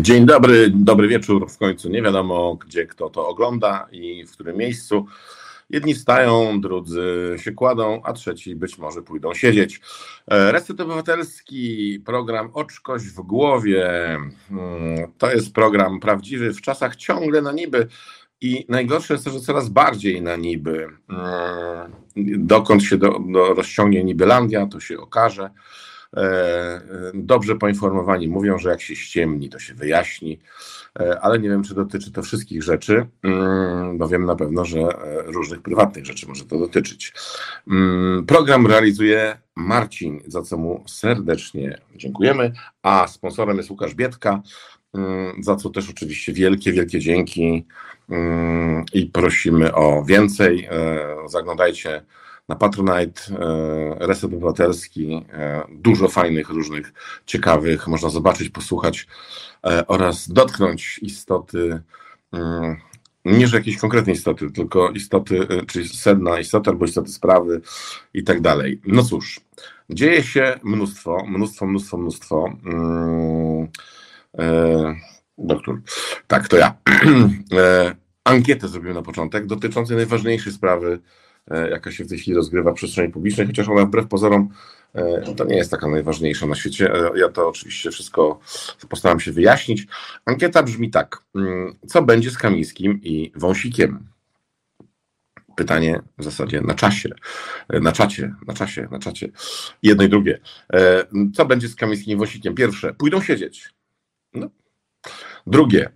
Dzień dobry, dobry wieczór. W końcu nie wiadomo, gdzie kto to ogląda i w którym miejscu. Jedni wstają, drudzy się kładą, a trzeci być może pójdą siedzieć. E, Reset Obywatelski, program Oczkość w głowie. Mm, to jest program prawdziwy w czasach ciągle na niby. I najgorsze jest to, że coraz bardziej na niby. Mm, dokąd się do, do rozciągnie Nibylandia, to się okaże. E, dobrze poinformowani mówią, że jak się ściemni, to się wyjaśni, e, ale nie wiem, czy dotyczy to wszystkich rzeczy, mm, bo wiem na pewno, że e, różnych prywatnych rzeczy może to dotyczyć. Mm, program realizuje Marcin, za co mu serdecznie dziękujemy, a sponsorem jest Łukasz Bietka, mm, za co też oczywiście wielkie, wielkie dzięki i prosimy o więcej. Zaglądajcie na Patronite, e, Reset Obywatelski, e, dużo fajnych, różnych, ciekawych, można zobaczyć, posłuchać e, oraz dotknąć istoty, mm, nie że jakiejś konkretnej istoty, tylko istoty, czyli sedna istoty albo istoty sprawy i tak dalej. No cóż, dzieje się mnóstwo, mnóstwo, mnóstwo, mnóstwo. Mm, doktor, tak, to ja. Ankietę zrobiłem na początek dotyczącej najważniejszej sprawy jaka się w tej chwili rozgrywa w przestrzeni publicznej, chociaż ona wbrew pozorom e, to nie jest taka najważniejsza na świecie. E, ja to oczywiście wszystko postaram się wyjaśnić. Ankieta brzmi tak. Mm, co będzie z Kamińskim i Wąsikiem? Pytanie w zasadzie na czasie, na czacie, na czasie, na czacie. Jedno i drugie. Co będzie z Kamińskim i Wąsikiem? Pierwsze, pójdą siedzieć. No. Drugie,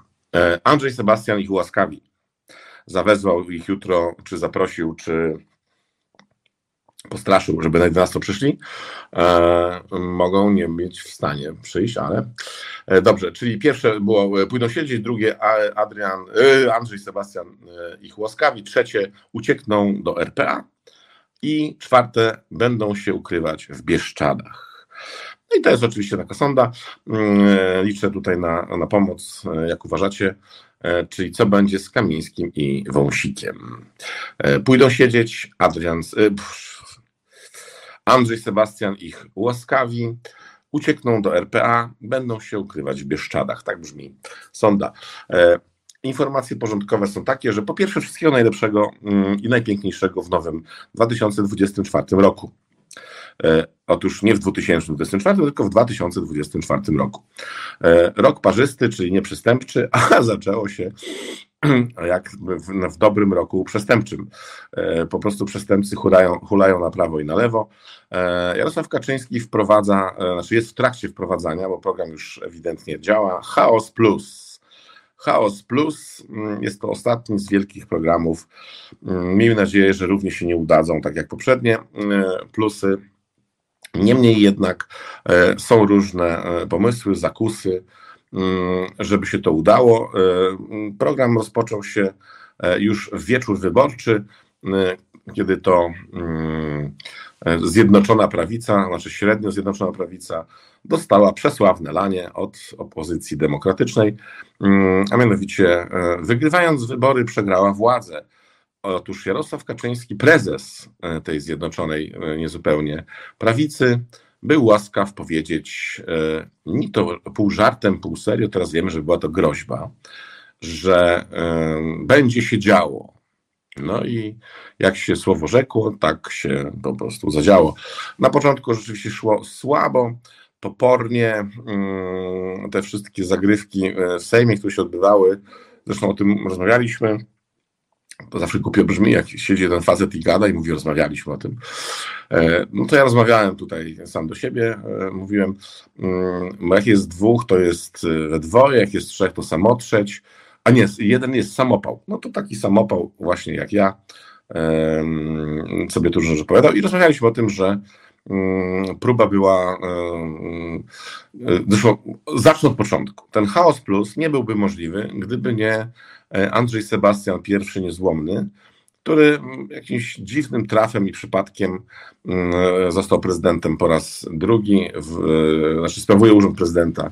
Andrzej Sebastian ich ułaskawi zawezwał ich jutro, czy zaprosił, czy postraszył, żeby na 11 przyszli, e, mogą nie być w stanie przyjść, ale e, dobrze, czyli pierwsze było e, pójdą siedzieć, drugie Adrian, e, Andrzej Sebastian e, ich łaskawi, trzecie uciekną do RPA i czwarte będą się ukrywać w Bieszczadach. No i to jest oczywiście taka sonda. Mm, liczę tutaj na, na pomoc, jak uważacie. E, czyli co będzie z Kamińskim i Wąsikiem. E, pójdą siedzieć Adrian, e, Andrzej Sebastian ich łaskawi, uciekną do RPA, będą się ukrywać w Bieszczadach. Tak brzmi sonda. Informacje porządkowe są takie, że po pierwsze wszystkiego najlepszego mm, i najpiękniejszego w nowym 2024 roku. E, otóż nie w 2024, tylko w 2024 roku. E, rok parzysty, czyli nieprzestępczy, a zaczęło się jak w, w, dobrym roku przestępczym. E, po prostu przestępcy hulają, hulają na prawo i na lewo. Jarosław Kaczyński wprowadza, znaczy jest w trakcie wprowadzania, bo program już ewidentnie działa, Chaos Plus. Chaos Plus mm, jest to ostatni z wielkich programów. Mm, miejmy nadzieję, że również się nie udadzą, tak jak poprzednie plusy Niemniej jednak e, są różne e, pomysły, zakusy, mm, żeby się to udało. E, program rozpoczął się już w wieczór wyborczy, kiedy to mm, Zjednoczona Prawica, znaczy średnio Zjednoczona Prawica, dostała przesławne lanie od opozycji demokratycznej, mm, a mianowicie wygrywając wybory przegrała władzę. Otóż Jarosław Kaczyński, prezes e, tej zjednoczonej e, niezupełnie prawicy, był łaskaw powiedzieć, e, nie to pół żartem, pół serio, teraz wiemy, że była to groźba, że będzie się działo. No i jak się słowo rzekło, tak się po prostu zadziało. Na początku rzeczywiście szło słabo, topornie. Mm, te wszystkie zagrywki w Sejmie, które się odbywały, zresztą o tym rozmawialiśmy, to zawsze głupio brzmi, jak siedzi jeden facet i gada i mówi, rozmawialiśmy o tym. E, no to ja rozmawiałem tutaj sam do siebie, e, mówiłem, mm, jak jest dwóch, to jest e, we dwoje, jak jest trzech, to samotrzeć, a nie, jeden jest samopał. No to taki samopał właśnie jak ja sobie tu rzecz opowiadał i rozmawialiśmy o tym, że mm, próba była, zresztą zacznę od początku. Ten chaos plus nie byłby możliwy, gdyby nie Andrzej Sebastian I Niezłomny, który jakimś dziwnym trafem i przypadkiem mm, został prezydentem po raz drugi, w, e, znaczy sprawuje urząd prezydenta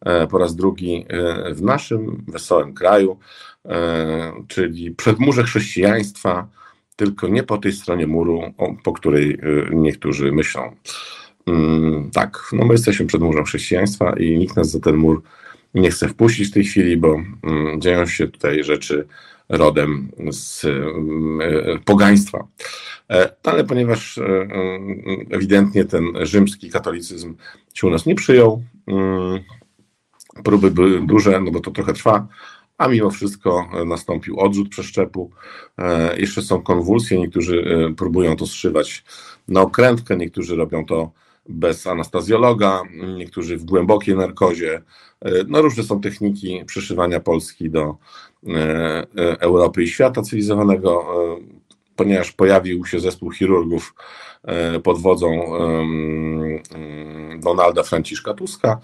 e, po raz drugi w naszym wesołym kraju, czyli przedmurze chrześcijaństwa, tylko nie po tej stronie muru, po której niektórzy myślą. Mm, tak, no my jesteśmy przed murzem chrześcijaństwa i nikt nas za ten mur nie chcę wpuścić w tej chwili, bo mm, dzieją się tutaj rzeczy rodem z pogaństwa. No, ale ponieważ ewidentnie ten rzymski katolicyzm się u nas nie przyjął, próby były duże, no bo to trochę trwa, a mimo wszystko e, nastąpił odrzut przeszczepu. E, jeszcze są konwulsje, niektórzy e, próbują to zszywać na okrętkę, niektórzy robią to bez anestezjologa, niektórzy w głębokiej narkozie. No różne są techniki przyszywania Polski do Europy i świata cywilizowanego, ponieważ pojawił się zespół chirurgów pod wodzą Donalda Franciszka Tuska,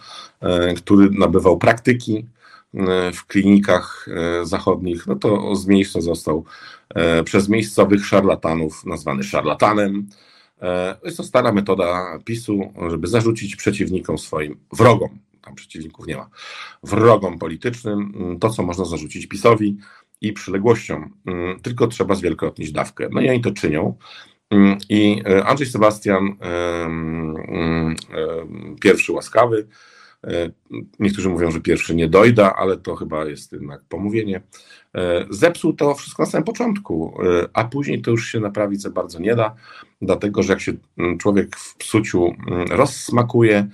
który nabywał praktyki E, w klinikach e, zachodnich, no to z miejsca został e, przez miejscowych szarlatanów nazwany szarlatanem. Jest to stara metoda PiSu, żeby zarzucić przeciwnikom swoim, wrogom, tam przeciwników nie ma, wrogom politycznym, mm, to co można zarzucić PiSowi i przyległościom, mm, tylko trzeba zwielokrotnić dawkę. No i oni to czynią. Mm, I Andrzej Sebastian, pierwszy łaskawy, E, niektórzy mówią, że pierwszy nie dojda, ale to chyba jest jednak pomówienie. E, zepsuł to wszystko na samym początku, e, a później to już się naprawić za bardzo nie da, dlatego że jak się mm, człowiek w psuciu mm, rozsmakuje,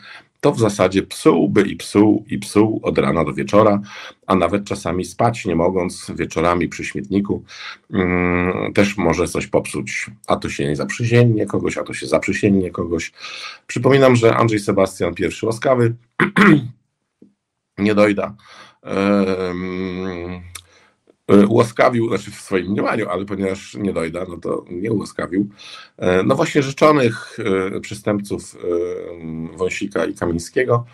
to w zasadzie psułby i psuł i psuł od rana do wieczora, a nawet czasami spać nie mogąc wieczorami przy śmietniku mm, też może coś popsuć. A to się nie zaprzysięgnie kogoś, a to się zaprzysięgnie kogoś. Przypominam, że Andrzej Sebastian I łaskawy nie dojda. E, ułaskawił, znaczy w swoim mniemaniu, ale ponieważ nie dojda, no to nie ułaskawił, e, no właśnie rzeczonych e, przestępców Wąsika i Kamińskiego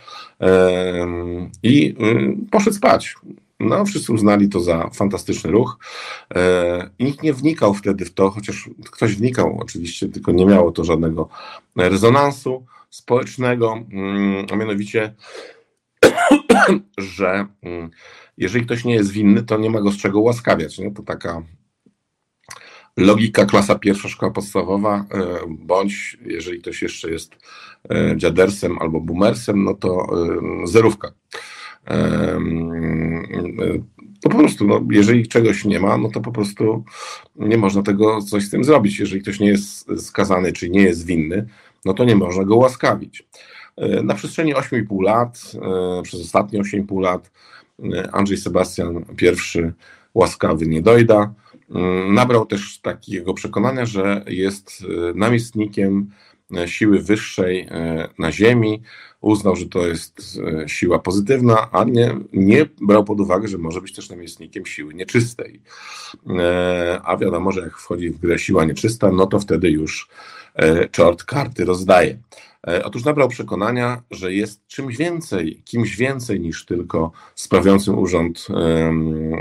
i poszedł spać. No, wszyscy uznali to za fantastyczny ruch nikt nie wnikał wtedy w to, chociaż ktoś wnikał oczywiście, tylko nie miało to żadnego rezonansu społecznego, mm, a mianowicie, że mm, jeżeli ktoś nie jest winny, to nie ma go z czego łaskawiać. Nie? To taka logika klasa pierwsza szkoła podstawowa, e, bądź jeżeli ktoś jeszcze jest e, dziadersem albo boomersem, no to e, zerówka. To po prostu, no, jeżeli czegoś nie ma, no to po prostu nie można tego coś z tym zrobić. Jeżeli ktoś nie jest skazany, czy nie jest winny, no to nie można go łaskawić. Na przestrzeni 8,5 lat, przez ostatnie 8,5 lat, Andrzej Sebastian I łaskawy nie dojda. Nabrał też takiego przekonania, że jest e, namiestnikiem e, siły wyższej e, na Ziemi. Uznał, że to jest siła pozytywna, a nie, nie brał pod uwagę, że może być też namiestnikiem siły nieczystej. A wiadomo, że jak wchodzi w grę siła nieczysta, no to wtedy już czort karty rozdaje. E, otóż nabrał przekonania, że jest czymś więcej, kimś więcej niż tylko sprawiającym urząd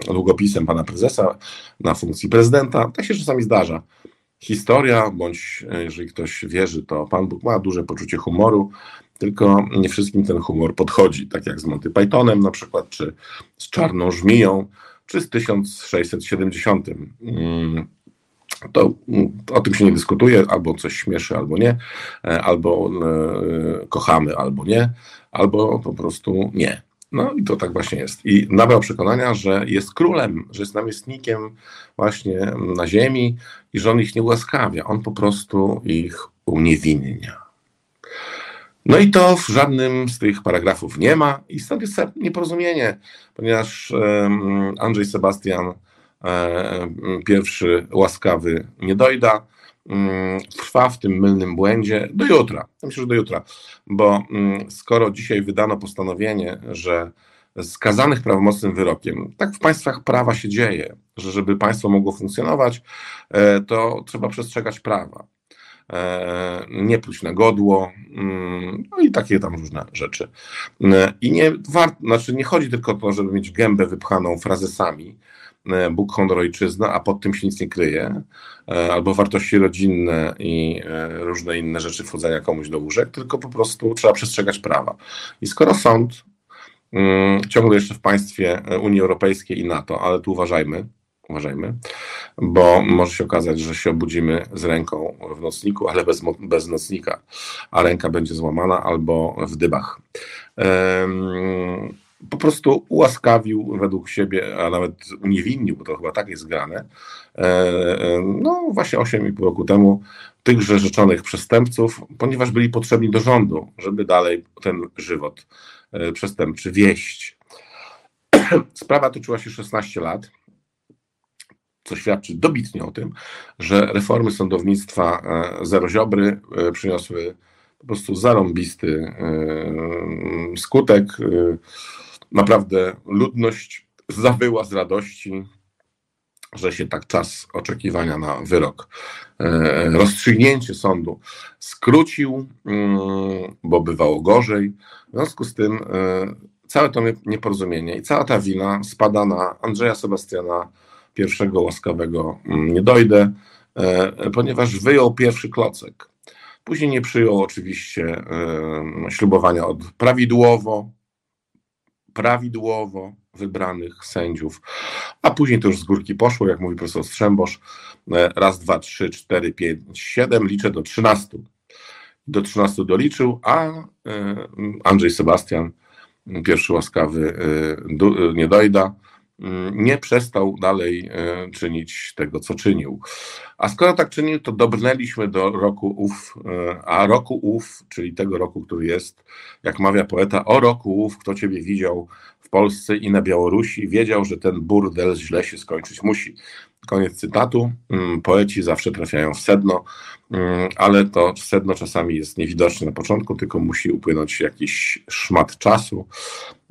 długopisem pana prezesa na funkcji prezydenta. Tak się czasami zdarza. Historia, bądź e, jeżeli ktoś wierzy, to Pan Bóg ma duże poczucie humoru, tylko nie wszystkim ten humor podchodzi, tak jak z Monty Pythonem na przykład, czy z Czarną Żmiją, czy z 1670 to o tym się nie dyskutuje, albo coś śmieszy, albo nie, e, albo e, kochamy, albo nie, albo po prostu nie. No i to tak właśnie jest. I nabrał przekonania, że jest królem, że jest namiestnikiem właśnie na ziemi i że on ich nie ułaskawia, on po prostu ich uniewinnia. No i to w żadnym z tych paragrafów nie ma i stąd jest nieporozumienie, ponieważ Andrzej Sebastian pierwszy łaskawy nie dojda. Mm, trwa w tym mylnym błędzie do jutra. Myślę, że do jutra, bo mm, skoro dzisiaj wydano postanowienie, że skazanych prawomocnym wyrokiem, tak w państwach prawa się dzieje, że żeby państwo mogło funkcjonować, e, to trzeba przestrzegać prawa. E, nie pluć na godło, mm, no i takie tam różne rzeczy. I nie, war, znaczy nie chodzi tylko o to, żeby mieć gębę wypchaną frazesami, E, Bóg, honor, ojczyzna, a pod tym się nic nie kryje, e, albo wartości rodzinne i e, różne inne rzeczy wchodzenia komuś do łóżek, tylko po prostu trzeba przestrzegać prawa. I skoro sąd mm, ciągle jeszcze w państwie Unii Europejskiej i NATO, ale tu uważajmy, uważajmy, bo może się okazać, że się obudzimy z ręką w nocniku, ale bez, bez nocnika, a ręka będzie złamana albo w dybach. Po prostu ułaskawił według siebie, a nawet uniewinnił, bo to chyba tak jest grane, no właśnie 8,5 roku temu tychże rzeczonych przestępców, ponieważ byli potrzebni do rządu, żeby dalej ten żywot przestępczy wieść. Sprawa toczyła się 16 lat co świadczy dobitnie o tym, że reformy sądownictwa e, Zero Ziobry e, przyniosły po prostu zarąbisty e, skutek. Naprawdę ludność zawyła z radości, że się tak czas oczekiwania na wyrok, rozstrzygnięcie sądu skrócił, mm, bo bywało gorzej. W związku z tym całe to nieporozumienie i cała ta wina spada na Andrzeja Sebastiana pierwszego łaskawego mm, nie dojdę, e, ponieważ wyjął pierwszy klocek. Później nie przyjął oczywiście e, ślubowania od prawidłowo, prawidłowo wybranych sędziów, a później to już z górki poszło, jak mówi profesor Strzembosz, e, raz, dwa, trzy, cztery, pięć, siedem, liczę do trzynastu. Do trzynastu doliczył, a Andrzej Sebastian, pierwszy łaskawy nie dojda, Mm, nie przestał dalej e, czynić tego, co czynił. A skoro tak czynił, to dobrnęliśmy do roku ów, e, a roku ów, czyli tego roku, który jest, jak mawia poeta, o roku ów, kto ciebie widział w Polsce i na Białorusi, wiedział, że ten burdel źle się skończyć musi. Koniec cytatu. Mm, poeci zawsze trafiają w sedno, mm, ale to sedno czasami jest niewidoczne na początku, tylko musi upłynąć jakiś szmat czasu.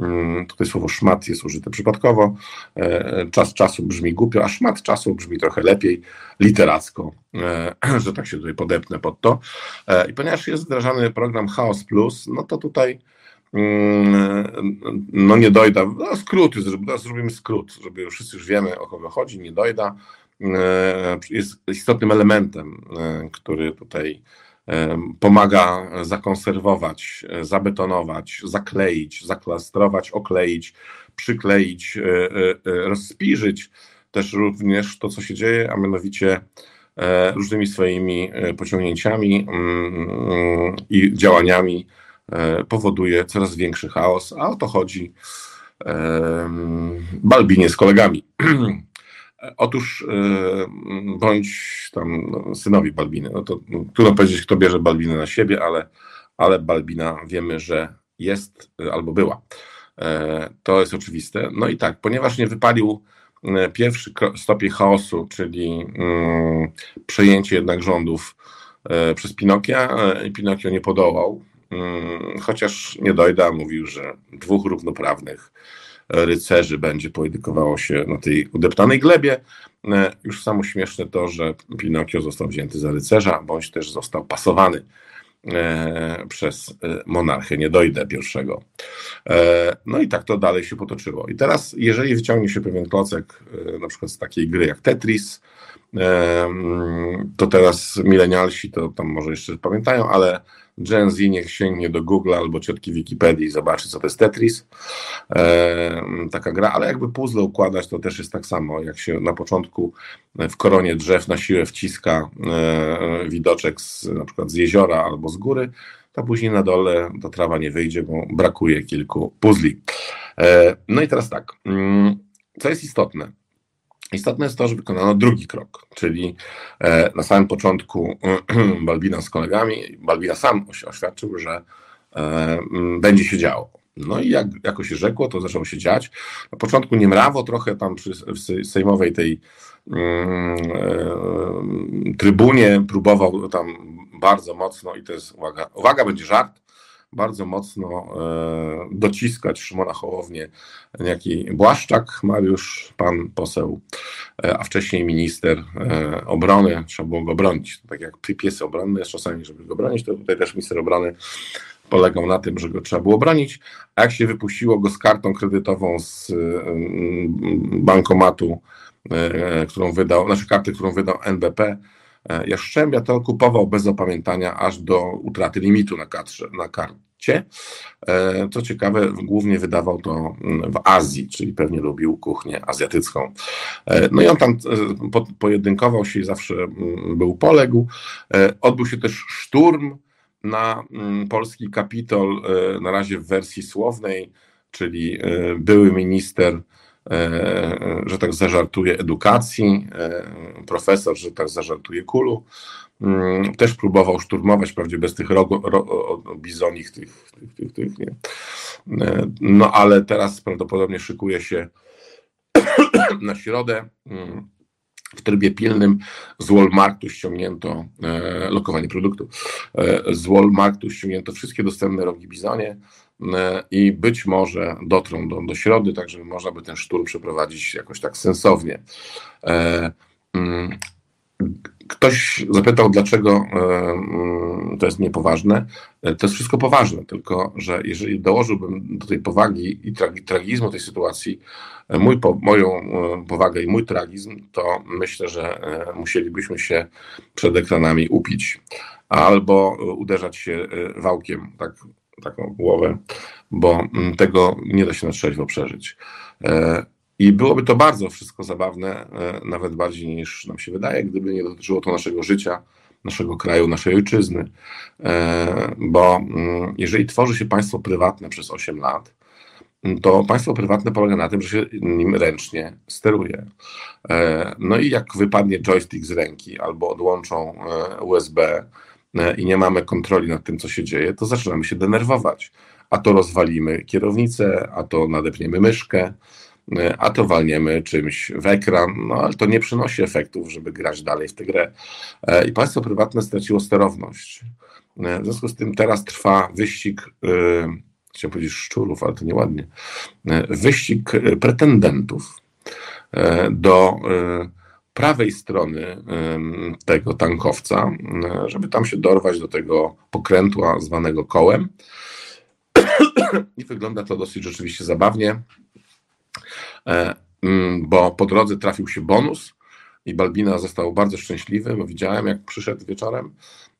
Mm, tutaj słowo szmat jest użyte przypadkowo. E, czas czasu brzmi głupio, a szmat czasu brzmi trochę lepiej, literacko, e, że tak się tutaj podepnę pod to. E, I ponieważ jest wdrażany program Chaos Plus, no to tutaj no nie dojda, no skróty, zrobimy skrót, żeby wszyscy już wiemy o kogo chodzi, nie dojda. Jest istotnym elementem, który tutaj pomaga zakonserwować, zabetonować, zakleić, zaklastrować, okleić, przykleić, e, e, e, rozspiżyć też również to, co się dzieje, a mianowicie różnymi swoimi pociągnięciami mm, i działaniami powoduje coraz większy chaos, a o to chodzi Balbinie z kolegami. Otóż e, bądź tam no, synowi Balbiny. No to no, trudno powiedzieć, kto bierze Balbinę na siebie, ale, ale Balbina wiemy, że jest e, albo była. E, to jest oczywiste. No i tak, ponieważ nie wypalił pierwszy stopień chaosu, czyli mm, przejęcie jednak rządów przez Pinokia, Pinokio nie podołał, chociaż nie dojda, mówił, że dwóch równoprawnych rycerzy będzie poedykowało się na tej udeptanej glebie. E, już samo śmieszne to, że Pinokio został wzięty za rycerza, bądź też został pasowany e, przez e, monarchę nie dojdę pierwszego. No i tak to dalej się potoczyło. I teraz, jeżeli wyciągnie się pewien klocek, na przykład z takiej gry jak Tetris, to teraz milenialsi to tam może jeszcze pamiętają, ale Gen Z niech sięgnie do Google albo ciotki Wikipedii i zobaczy, co to jest Tetris. E, taka gra, ale jakby puzzle układać, to też jest tak samo, jak się na początku w koronie drzew na siłę wciska e, widoczek z, na przykład z jeziora albo z góry, to później na dole ta trawa nie wyjdzie, bo brakuje kilku puzli. E, no i teraz tak, mm, co jest istotne? Istotne jest to, że wykonano drugi krok, czyli e, na samym początku Balbina z kolegami, Balbina sam oświadczył, że e, będzie się działo. No i jak jako się rzekło, to zaczęło się dziać. Na początku niemrawo, trochę tam przy sejmowej tej mm, e, trybunie próbował tam bardzo mocno i to jest, uwaga, uwaga, będzie żart, bardzo mocno e, dociskać Szymona Hołownię, jaki Błaszczak, Mariusz, pan poseł, e, a wcześniej minister e, obrony, trzeba było go bronić. Tak jak piesy obronne jest czasami, żeby go bronić, to tutaj też minister obrony polegał na tym, że go trzeba było bronić, a jak się wypuściło go z kartą kredytową z bankomatu, którą wydał, znaczy karty, którą wydał NBP, Jaszczębia to kupował bez opamiętania aż do utraty limitu na, na karcie. E, co ciekawe, głównie wydawał to mm, w Azji, czyli pewnie lubił kuchnię azjatycką. E, no i on tam e, pojedynkował się i zawsze mm, był poległ. Odbył się też szturm na mm, polski kapitol, na razie w wersji słownej, czyli były minister, że tak zażartuje, edukacji, profesor, że tak zażartuje kulu, mm, też próbował szturmować, wprawdzie bez tych rogo, ro, bizonich, tych, tych, tych, tych, nie. No ale teraz prawdopodobnie szykuje się na środę. Mm, w trybie pilnym z Walmartu ściągnięto e, lokowanie produktu. E, z Walmartu ściągnięto wszystkie dostępne rogi bizonie e, i być może dotrą do, do środy, tak żeby można by ten szturm przeprowadzić jakoś tak sensownie. E, mm, Ktoś zapytał, dlaczego e, mm, to jest niepoważne. E, to jest wszystko poważne, tylko że jeżeli dołożyłbym do tej powagi i tragizmu tej sytuacji e, mój, moją powagę i mój tragizm, to myślę, że musielibyśmy się przed ekranami upić albo uderzać się wałkiem, tak, taką głowę, bo mm, tego nie da się na trzeźwo przeżyć. I byłoby to bardzo wszystko zabawne, e, nawet bardziej niż nam się wydaje, gdyby nie dotyczyło to naszego życia, naszego kraju, naszej ojczyzny. E, bo mm, jeżeli tworzy się państwo prywatne przez 8 lat, to państwo prywatne polega na tym, że się nim ręcznie steruje. E, no i jak wypadnie joystick z ręki albo odłączą USB i nie mamy kontroli nad tym, co się dzieje, to zaczynamy się denerwować. A to rozwalimy kierownicę, a to nadepniemy myszkę, a to walniemy czymś w ekran, no ale to nie przynosi efektów, żeby grać dalej w tę grę. E, I państwo prywatne straciło sterowność. E, w związku z tym teraz trwa wyścig, chciałem powiedzieć szczurów, ale to nieładnie, wyścig pretendentów do prawej strony tego tankowca, żeby tam się dorwać do tego pokrętła zwanego kołem. I wygląda to dosyć rzeczywiście zabawnie. E, bo po drodze trafił się bonus i Balbina został bardzo szczęśliwy, widziałem jak przyszedł wieczorem,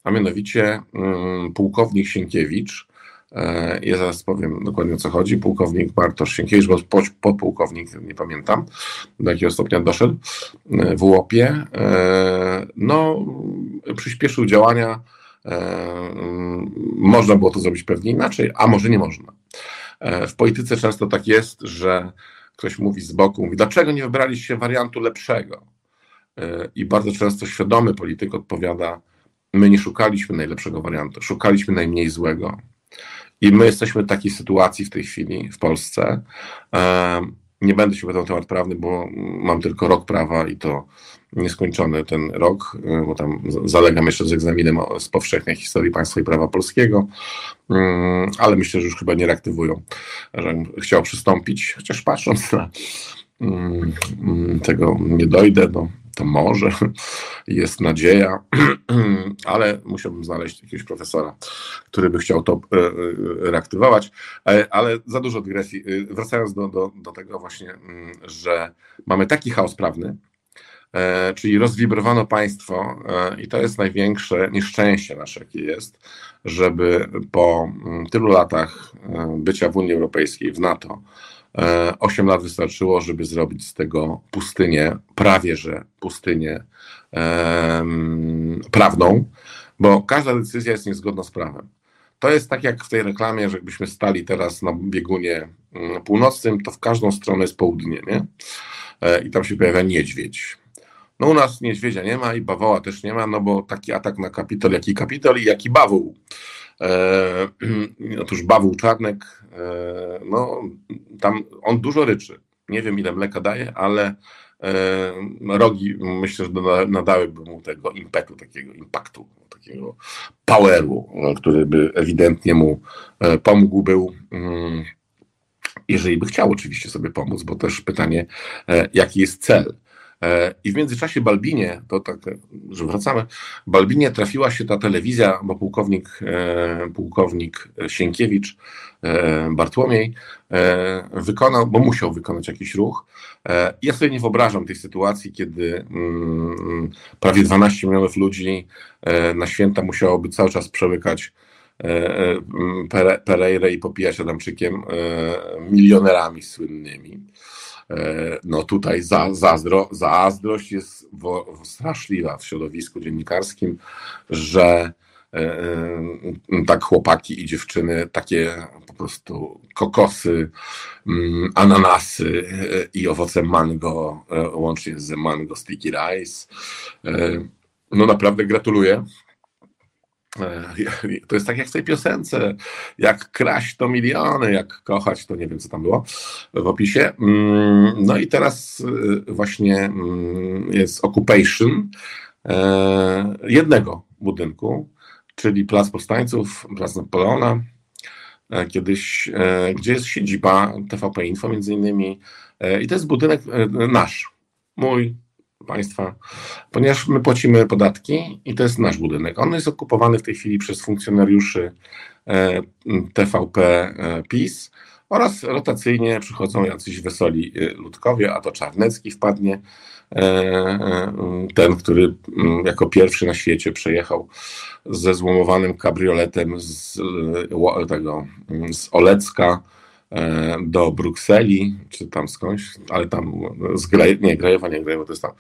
a mianowicie mm, pułkownik Sienkiewicz, e, ja zaraz powiem dokładnie o co chodzi. Pułkownik Bartosz Sienkiewicz, bo podpułkownik, nie pamiętam do jakiego stopnia doszedł e, w łopie, no przyspieszył działania. Mm, można było to zrobić pewnie inaczej, a może nie można. W polityce często tak jest, że ktoś mówi z boku, mówi, dlaczego nie wybraliście wariantu lepszego? E, I bardzo często świadomy polityk odpowiada, my nie szukaliśmy najlepszego wariantu, szukaliśmy najmniej złego. I my jesteśmy w takiej sytuacji w tej chwili w Polsce. Nie będę się pytał temat prawny, bo mam tylko rok prawa i to nieskończony ten rok, bo tam zalegam jeszcze z egzaminem z powszechnej historii państwa i prawa polskiego, mm, ale myślę, że już chyba nie reaktywują, że chciał przystąpić, chociaż patrząc na mm, mm, tego nie dojdę, no to może jest nadzieja, ale musiałbym znaleźć jakiegoś profesora, który by chciał to e, e, reaktywować. E, ale za dużo dygresji. Wracając do, do, do tego właśnie, że mamy taki chaos prawny, czyli rozwibrowano państwo i to jest największe nieszczęście nasze, jakie jest, żeby po tylu latach bycia w Unii Europejskiej, w NATO, 8 lat wystarczyło, żeby zrobić z tego pustynię, prawie że pustynię prawną, bo każda decyzja jest niezgodna z prawem. To jest tak jak w tej reklamie, że jakbyśmy stali teraz na biegunie mm, północnym, to w każdą stronę jest południe, nie? E, I tam się pojawia niedźwiedź. No u nas niedźwiedzia nie ma i bawoła też nie ma, no bo taki atak na kapitol, jaki kapitol i jaki bawół. E, otóż Bawu Czarnek, e, no tam on dużo ryczy. Nie wiem ile mleka daje, ale e, rogi myślę, że nadałyby mu tego impetu, takiego impaktu, takiego poweru, który by ewidentnie mu pomógł był mm, jeżeli by chciał oczywiście sobie pomóc, bo też pytanie, jaki jest cel. E, I w międzyczasie Balbinie, to tak, że wracamy, Balbinie trafiła się ta telewizja, bo pułkownik, e, pułkownik Sienkiewicz, e, Bartłomiej, wykonał, bo musiał wykonać jakiś ruch. Ja sobie nie wyobrażam tej sytuacji, kiedy mm, prawie 12 milionów ludzi na święta musiałoby cały czas przełykać Pereirę i popijać Adamczykiem milionerami słynnymi. E, no tutaj za, zazdro, zazdrość jest straszliwa w środowisku dziennikarskim, że tak chłopaki i dziewczyny, takie po prostu kokosy, mm, ananasy i owoce mango, łącznie z mango sticky rice. No naprawdę gratuluję. To jest tak jak w tej piosence, jak kraść to miliony, jak kochać to nie wiem co tam było w opisie. Mm, no i teraz właśnie mm, jest occupation jednego budynku, czyli Plac Powstańców, Plac Napoleona, e, kiedyś, e, gdzie jest siedziba TVP Info między innymi e, i to jest budynek nasz, mój, państwa, ponieważ my płacimy podatki i to jest nasz budynek. On jest okupowany w tej chwili przez funkcjonariuszy TVP PiS oraz rotacyjnie przychodzą jacyś wesoli ludkowie, a to Czarnecki wpadnie, ten, który mm, jako pierwszy na świecie przejechał ze złomowanym kabrioletem z e, tego, mm, z Olecka do Brukseli, czy tam skądś, ale tam z Graj, nie, Grajewa, nie to jest tam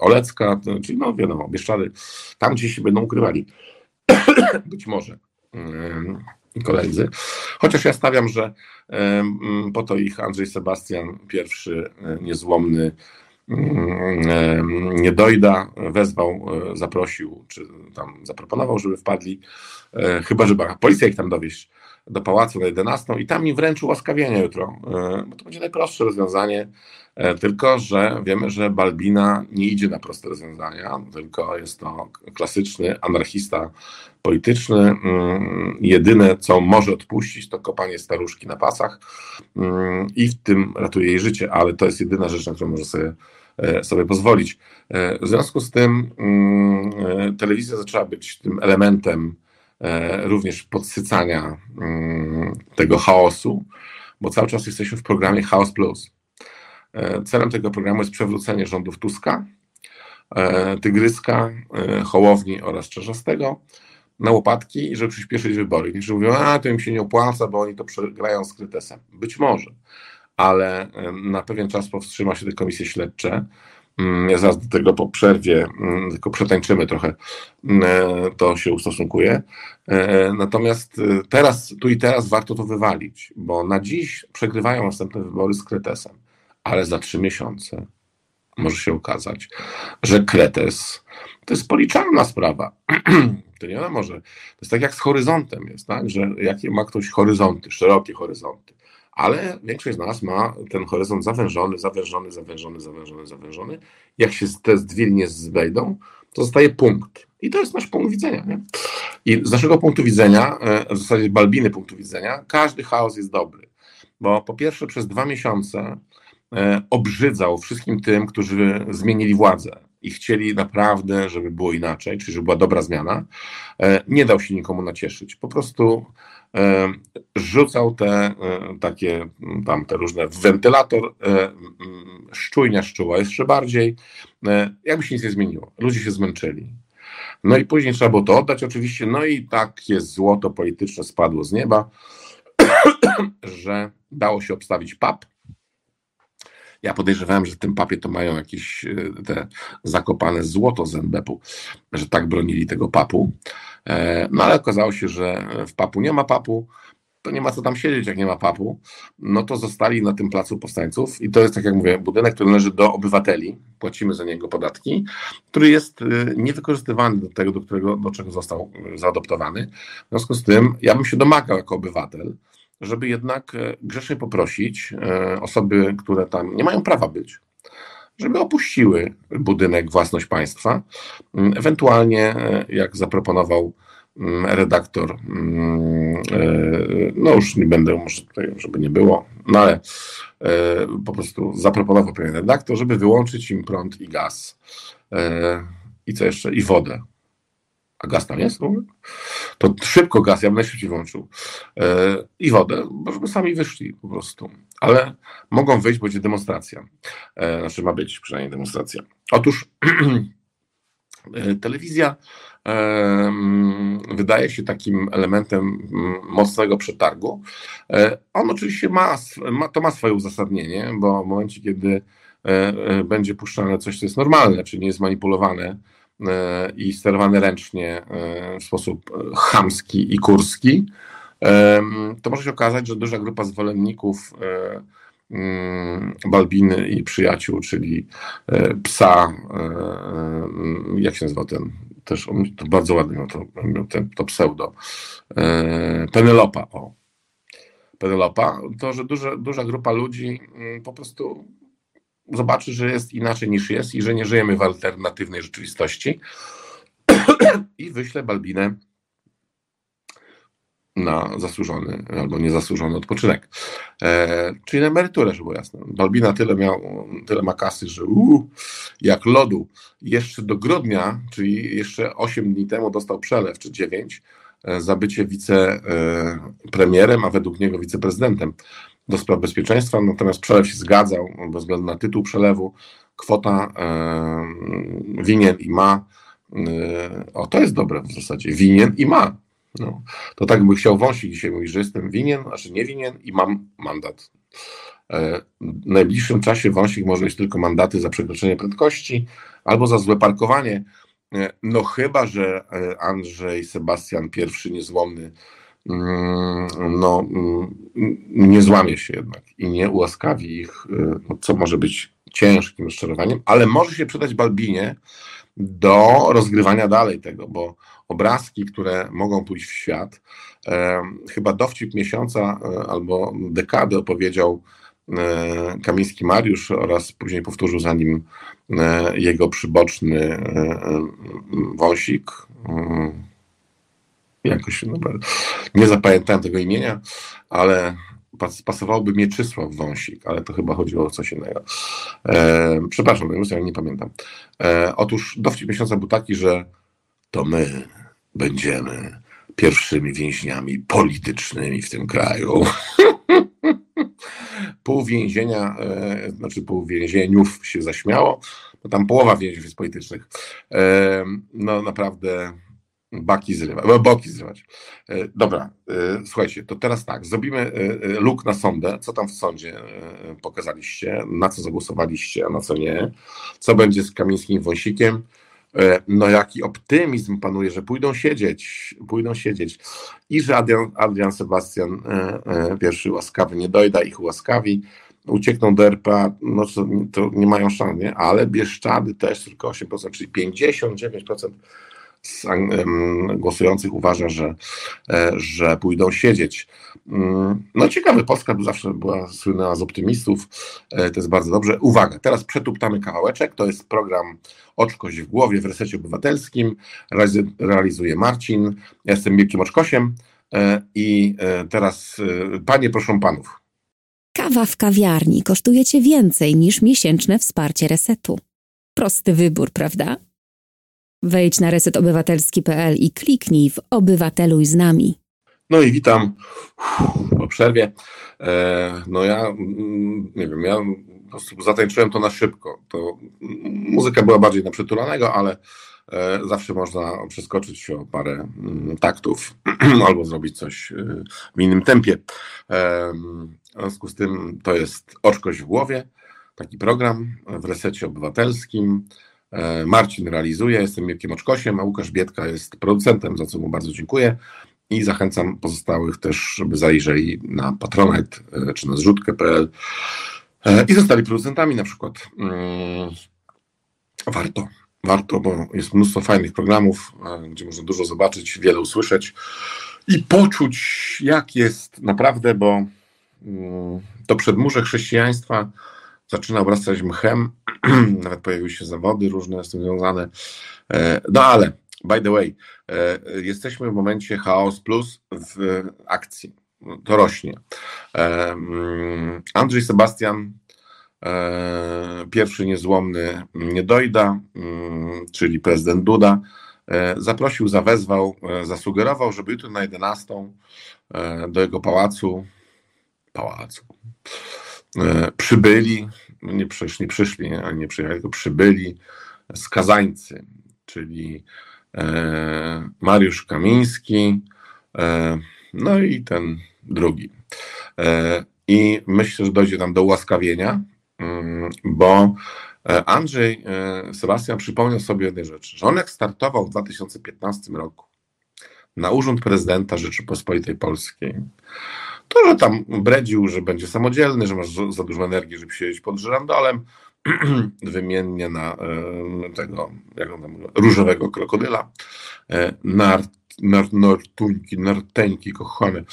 Olecka, czyli no wiadomo, Bieszczady, tam gdzieś się będą ukrywali. Być może koledzy. Chociaż ja stawiam, że po to ich Andrzej Sebastian, pierwszy niezłomny Mm, nie dojda, wezwał, e, zaprosił, czy tam zaproponował, żeby wpadli, e, chyba żeby policja ich tam dowieść do pałacu na 11 i tam mi wręczył łaskawienie jutro, e, bo to będzie najprostsze rozwiązanie, tylko że wiemy, że Balbina nie idzie na proste rozwiązania, tylko jest to klasyczny anarchista polityczny. Mm, jedyne, co może odpuścić, to kopanie staruszki na pasach. Mm, i w tym ratuje jej życie, ale to jest jedyna rzecz, na którą może sobie sobie pozwolić. E, w związku z tym mm, e, telewizja zaczęła być tym elementem również podsycania mm, tego chaosu, bo cały czas jesteśmy w programie Chaos Plus. Celem tego programu jest przewrócenie rządów Tuska, Tygryska, Hołowni oraz Czerzastego na łopatki, żeby przyspieszyć wybory. Niektórzy mówią, a to im się nie opłaca, bo oni to przegrają z krytesem. Być może ale na pewien czas powstrzyma się te komisje śledcze. Mm, ja zaraz do tego po przerwie mm, tylko przetańczymy trochę, mm, e, to się ustosunkuje. E, natomiast e, teraz, tu i teraz warto to wywalić, bo na dziś przegrywają następne wybory z Kretesem, ale za trzy miesiące może się okazać, że Kretes to jest policzalna sprawa. To nie może. To jest tak jak z horyzontem jest, tak? że jakie ma ktoś horyzonty, szerokie horyzonty ale większość z nas ma ten horyzont zawężony, zawężony, zawężony, zawężony, zawężony. Jak się te dwie linie zbejdą, to zostaje punkt. I to jest nasz punkt widzenia. Nie? I z naszego punktu widzenia, e, w zasadzie Balbiny punktu widzenia, każdy chaos jest dobry. Bo po pierwsze przez dwa miesiące e, obrzydzał wszystkim tym, którzy zmienili władzę i chcieli naprawdę, żeby było inaczej, czyli żeby była dobra zmiana, e, nie dał się nikomu nacieszyć. Po prostu E, rzucał te e, takie tam te różne wentylator, szczujnia szczuła jeszcze bardziej, jakby się nic nie zmieniło. Ludzie się zmęczyli. No i później trzeba było to oddać oczywiście, no i takie złoto polityczne spadło z nieba, że dało się obstawić pap. Ja podejrzewałem, że w tym papie to mają jakieś te zakopane złoto z NBP-u, że tak bronili tego papu. E, no ale okazało się, że w papu nie ma papu, to nie ma co tam siedzieć, jak nie ma papu, no to zostali na tym placu powstańców i to jest, tak jak mówię, budynek, który należy do obywateli, płacimy za niego podatki, który jest y, niewykorzystywany do tego, do, którego, do czego został zaadoptowany. W związku z tym ja bym się domagał jako obywatel, żeby jednak y, grzecznie poprosić osoby, które tam nie mają prawa być, żeby opuściły budynek własność państwa. Ewentualnie, e, jak zaproponował redaktor, e, no już nie będę, może tutaj, żeby nie było, no ale e, po prostu zaproponował pewien redaktor, żeby wyłączyć im prąd i gaz. I co jeszcze? I wodę. A gaz tam jest? To szybko gaz, ja bym najszybciej włączył. I wodę, bo żeby sami wyszli po prostu ale mogą wyjść, będzie demonstracja. E, znaczy ma być przynajmniej demonstracja. Otóż e, telewizja e, mm, wydaje się takim elementem mm, mocnego przetargu. On oczywiście ma, ma, to ma swoje uzasadnienie, bo w momencie, kiedy będzie puszczane coś, co jest normalne, czyli nie jest manipulowane, i sterowany ręcznie w sposób chamski i kurski, to może się okazać, że duża grupa zwolenników mm, Balbiny i przyjaciół, czyli psa, jak się nazywa ten, też to bardzo ładnie miał to, ten, to pseudo, Penelopa, o, Penelopa, to że duża, duża grupa ludzi mm, po prostu zobaczy, że jest inaczej niż jest i że nie żyjemy w alternatywnej rzeczywistości i wyśle Balbinę na zasłużony albo niezasłużony odpoczynek. E, czyli na emeryturę, żeby było jasne. Balbina tyle, miał, tyle ma kasy, że uu, jak lodu. Jeszcze do grudnia, czyli jeszcze 8 dni temu dostał przelew, czy 9, E, za bycie wicepremierem, a według niego wiceprezydentem do spraw bezpieczeństwa, natomiast przelew się zgadzał bez względu na tytuł przelewu, kwota e, winien i ma, e, o to jest dobre w zasadzie, winien i ma. No, to tak by chciał Wąsik dzisiaj mówić, że jestem winien, znaczy nie winien i mam mandat. W najbliższym czasie Wąsik może mieć tylko mandaty za przekroczenie prędkości albo za złe parkowanie, E, no chyba, że e, Andrzej Sebastian I niezłomny no, mm, nie złamie się jednak i nie ułaskawi ich, e, no, co może być ciężkim rozczarowaniem, ale może się przydać Balbinie do rozgrywania dalej tego, bo obrazki, które mogą pójść w świat, e, chyba dowcip miesiąca e, albo dekady opowiedział E, Kamiński Mariusz oraz później powtórzył za nim jego przyboczny Wąsik. Jakoś nie zapamiętałem tego imienia, ale pasowałby Mieczysław Wąsik, ale to chyba chodziło o coś innego. E, przepraszam, ja nie pamiętam. E, otóż dowcip miesiąca był taki, że to my będziemy pierwszymi więźniami politycznymi w tym kraju. pół więzienia, e, znaczy pół więzieniów się zaśmiało, bo tam połowa więźniów jest politycznych. E, no naprawdę baki zrywać, e, boki zrywać. Dobra, słuchajcie, to teraz tak, zrobimy luk na sądę, co tam w sądzie pokazaliście, na co zagłosowaliście, a na co nie, co będzie z Kamińskim Wąsikiem, E, no jaki optymizm panuje, że pójdą siedzieć, pójdą siedzieć i że Adrian, Adrian Sebastian e, e, pierwszy łaskawy nie dojda ich łaskawi, uciekną do RPA, no to, to nie mają szans, nie? ale Bieszczady też tylko 8%, czyli 59% głosujących uważa, że, e, że pójdą siedzieć. Mm, no ciekawe, Polska zawsze była słynna z optymistów, e, to jest bardzo dobrze. Uwaga, teraz przetuptamy kawałeczek, to jest program Oczkość w głowie w Resecie Obywatelskim, realizuje Marcin, ja jestem Mirkiem Oczkosiem e, i teraz panie proszę panów. Kawa w kawiarni kosztuje cię więcej niż miesięczne wsparcie Resetu. Prosty wybór, prawda? Wejdź na resetobywatelski.pl i kliknij w Obywateluj z nami. No i witam po przerwie. E, no ja mm, nie wiem, ja po prostu zatańczyłem to na szybko. To muzyka była bardziej na przytulanego, ale e, zawsze można przeskoczyć o parę mm, taktów albo zrobić coś e, w innym tempie. W związku z tym to jest Oczkość w głowie, taki program w resecie obywatelskim. E, Marcin realizuje, jestem Mirkiem Oczkosiem, a Łukasz Bietka jest producentem, za co mu bardzo dziękuję. I zachęcam pozostałych też, żeby zajrzeli na Patronite e, czy na zrzutkę.pl e, i zostali producentami na przykład. Warto, warto, bo jest mnóstwo fajnych programów, gdzie można dużo zobaczyć, wiele usłyszeć i poczuć, jak jest naprawdę, bo mm, to przedmurze chrześcijaństwa zaczyna obrastać mchem, nawet pojawiły się zawody różne z tym związane. E, no ale, by the way, e, jesteśmy w momencie Chaos Plus w akcji. To rośnie. E, mm, Andrzej Sebastian, pierwszy niezłomny nie dojda, mm, czyli prezydent Duda, zaprosił, zawezwał, zasugerował, żeby jutro na 11 do jego pałacu, pałacu, przybyli nie, przyszli, nie przyszli, ani nie przyjechali, tylko przybyli skazańcy, czyli e, Mariusz Kamiński, e, no i ten drugi. E, I myślę, że dojdzie tam do ułaskawienia, mm, bo Andrzej Sebastian przypomniał sobie jednej rzeczy, że on jak startował w 2015 roku na urząd prezydenta Rzeczypospolitej Polskiej, to, że tam bredził, że będzie samodzielny, że masz za dużo energii, żeby siedzieć pod żyrandolem, wymiennie na tego, jak on tam, różowego krokodyla, nart, nart, nartuńki, narteńki kochane.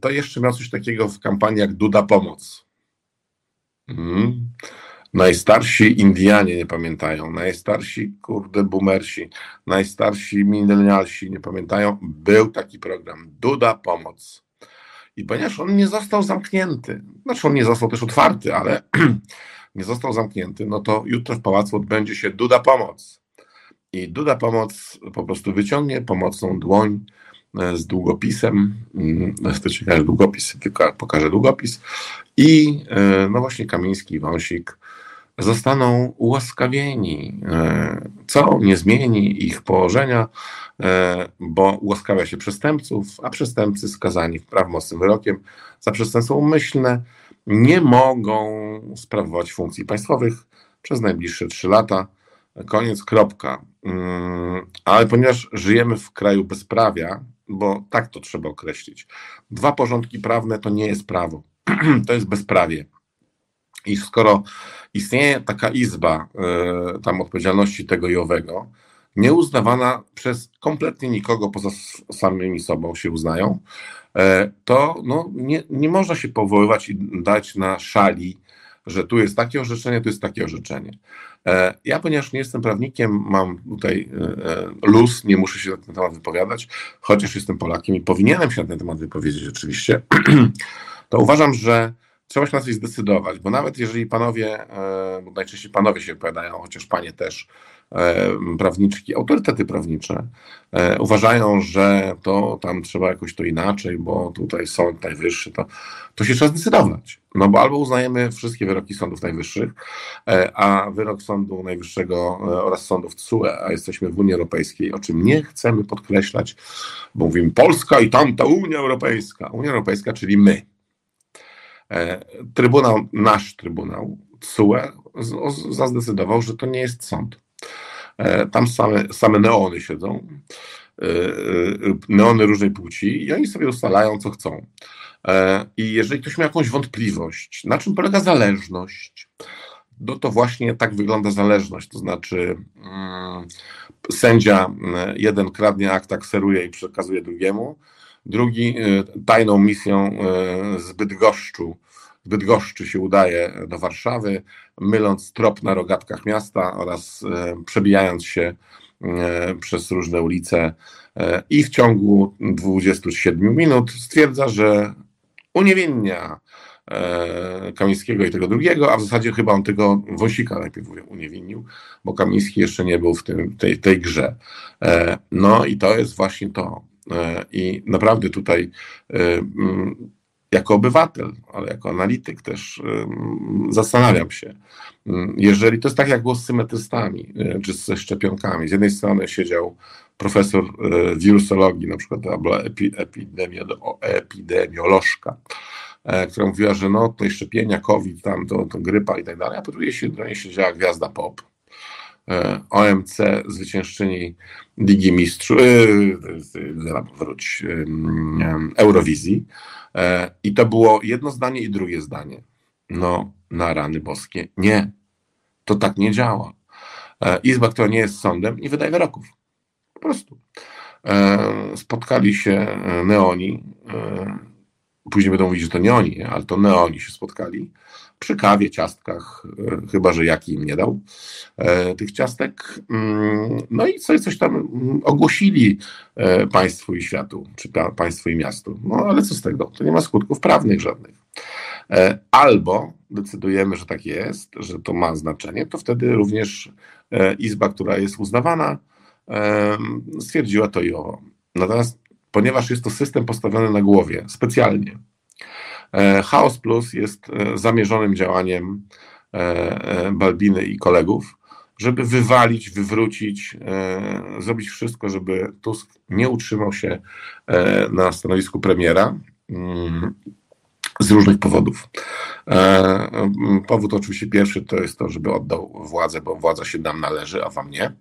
To jeszcze miał coś takiego w kampanii jak Duda Pomoc. Mm. Najstarsi Indianie nie pamiętają, najstarsi, kurde, boomersi, najstarsi milenialsi nie pamiętają. Był taki program Duda Pomoc. I ponieważ on nie został zamknięty, znaczy on nie został też otwarty, ale nie został zamknięty, no to jutro w pałacu odbędzie się Duda Pomoc. I Duda Pomoc po prostu wyciągnie pomocną dłoń e, z długopisem, to ciekawe długopis, tylko pokażę długopis i e, no właśnie Kamiński Wąsik zostaną ułaskawieni, e, co nie zmieni ich położenia, e, bo ułaskawia się przestępców, a przestępcy skazani prawomocnym wyrokiem za przestępstwo umyślne nie mogą sprawować funkcji państwowych przez najbliższe trzy lata. Koniec, kropka. Mm, ale ponieważ żyjemy w kraju bezprawia, bo tak to trzeba określić, dwa porządki prawne to nie jest prawo, to jest bezprawie. I skoro istnieje taka izba y, tam odpowiedzialności tego i owego, nieuznawana przez kompletnie nikogo poza samymi sobą się uznają, e, to no, nie, nie można się powoływać i dać na szali, że tu jest takie orzeczenie, tu jest takie orzeczenie. E, ja, ponieważ nie jestem prawnikiem, mam tutaj luz, nie muszę się na ten temat wypowiadać, chociaż jestem Polakiem i powinienem się na ten temat wypowiedzieć oczywiście, to uważam, że trzeba się na coś zdecydować, bo nawet jeżeli panowie, e, bo najczęściej panowie się wypowiadają, chociaż panie też, e, prawniczki, autorytety prawnicze e, uważają, że to tam trzeba jakoś to inaczej, bo tutaj sąd najwyższy, to, to się trzeba zdecydować. No bo albo uznajemy wszystkie wyroki sądów najwyższych, a wyrok Sądu Najwyższego oraz sądów TSUE, a jesteśmy w Unii Europejskiej, o czym nie chcemy podkreślać, bo mówimy Polska i tamta Unia Europejska. Unia Europejska, czyli my. E, trybunał, nasz Trybunał, CUE, zazdecydował, że to nie jest sąd. E, tam same, same neony siedzą, e, neony różnej płci i oni sobie ustalają, co chcą. I jeżeli ktoś ma jakąś wątpliwość, na czym polega zależność, no to właśnie tak wygląda zależność. To znaczy, mm, sędzia jeden kradnie akt, kseruje i przekazuje drugiemu, Drugi y, tajną misją y, z Bydgoszczu, Bydgoszczy się udaje do Warszawy, myląc trop na rogatkach miasta oraz y, przebijając się przez różne ulice i w ciągu 27 minut stwierdza, że uniewinnia Kamińskiego i tego drugiego, a w zasadzie chyba on tego Wąsika najpierw uniewinnił, bo Kamiński jeszcze nie był w tym, tej, tej grze. No i to jest właśnie to. E, I naprawdę tutaj e, mm, jako obywatel, ale jako analityk też e, zastanawiam się, mm, jeżeli to jest tak jak było z symetrystami, czy ze szczepionkami. Z jednej strony siedział profesor wirusologii, na przykład albo epidemiolożka, która mówiła, że no to szczepienia, COVID, tam to, to grypa i tak dalej, a po drugiej stronie siedziała gwiazda pop, OMC zwyciężczyni Ligi Mistrzów, e, wróć, Eurowizji. E, I to było jedno zdanie i drugie zdanie. No, na rany boskie. Nie, to tak nie działa. Izba, która nie jest sądem, nie wydaje wyroków. Po prostu. Spotkali się neoni. Później będą mówić, że to nie oni, ale to neoni się spotkali przy kawie, ciastkach, e, chyba że jaki im nie dał e, tych ciastek. Mm, no i coś, coś tam mm, ogłosili e, państwu i światu, czy państwu i miastu. No ale co z tego? To nie ma skutków prawnych żadnych. Albo decydujemy, że tak jest, że to ma znaczenie, to wtedy również izba, która jest uznawana, stwierdziła to i owo. Natomiast ponieważ jest to system postawiony na głowie specjalnie, Chaos Plus jest e, zamierzonym działaniem e, Balbiny i kolegów, żeby wywalić, wywrócić, zrobić wszystko, żeby Tusk nie utrzymał się na stanowisku premiera mm, z różnych powodów. powód oczywiście pierwszy to jest to, żeby oddał władzę, bo władza się nam należy, a wam nie.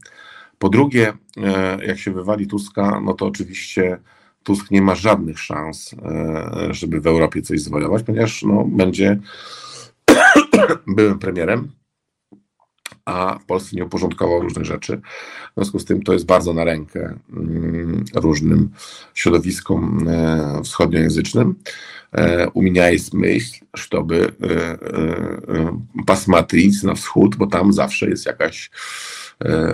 Po drugie, jak się wywali Tuska, no to oczywiście Tusk nie ma żadnych szans, żeby w Europie coś zwojować, ponieważ no, będzie byłym premierem, a w Polsce nie uporządkował różnych rzeczy. W związku z tym to jest bardzo na rękę mm, różnym środowiskom e, wschodniojęzycznym. E, u mnie jest myśl, żeby e, pasmatric na wschód, bo tam zawsze jest jakaś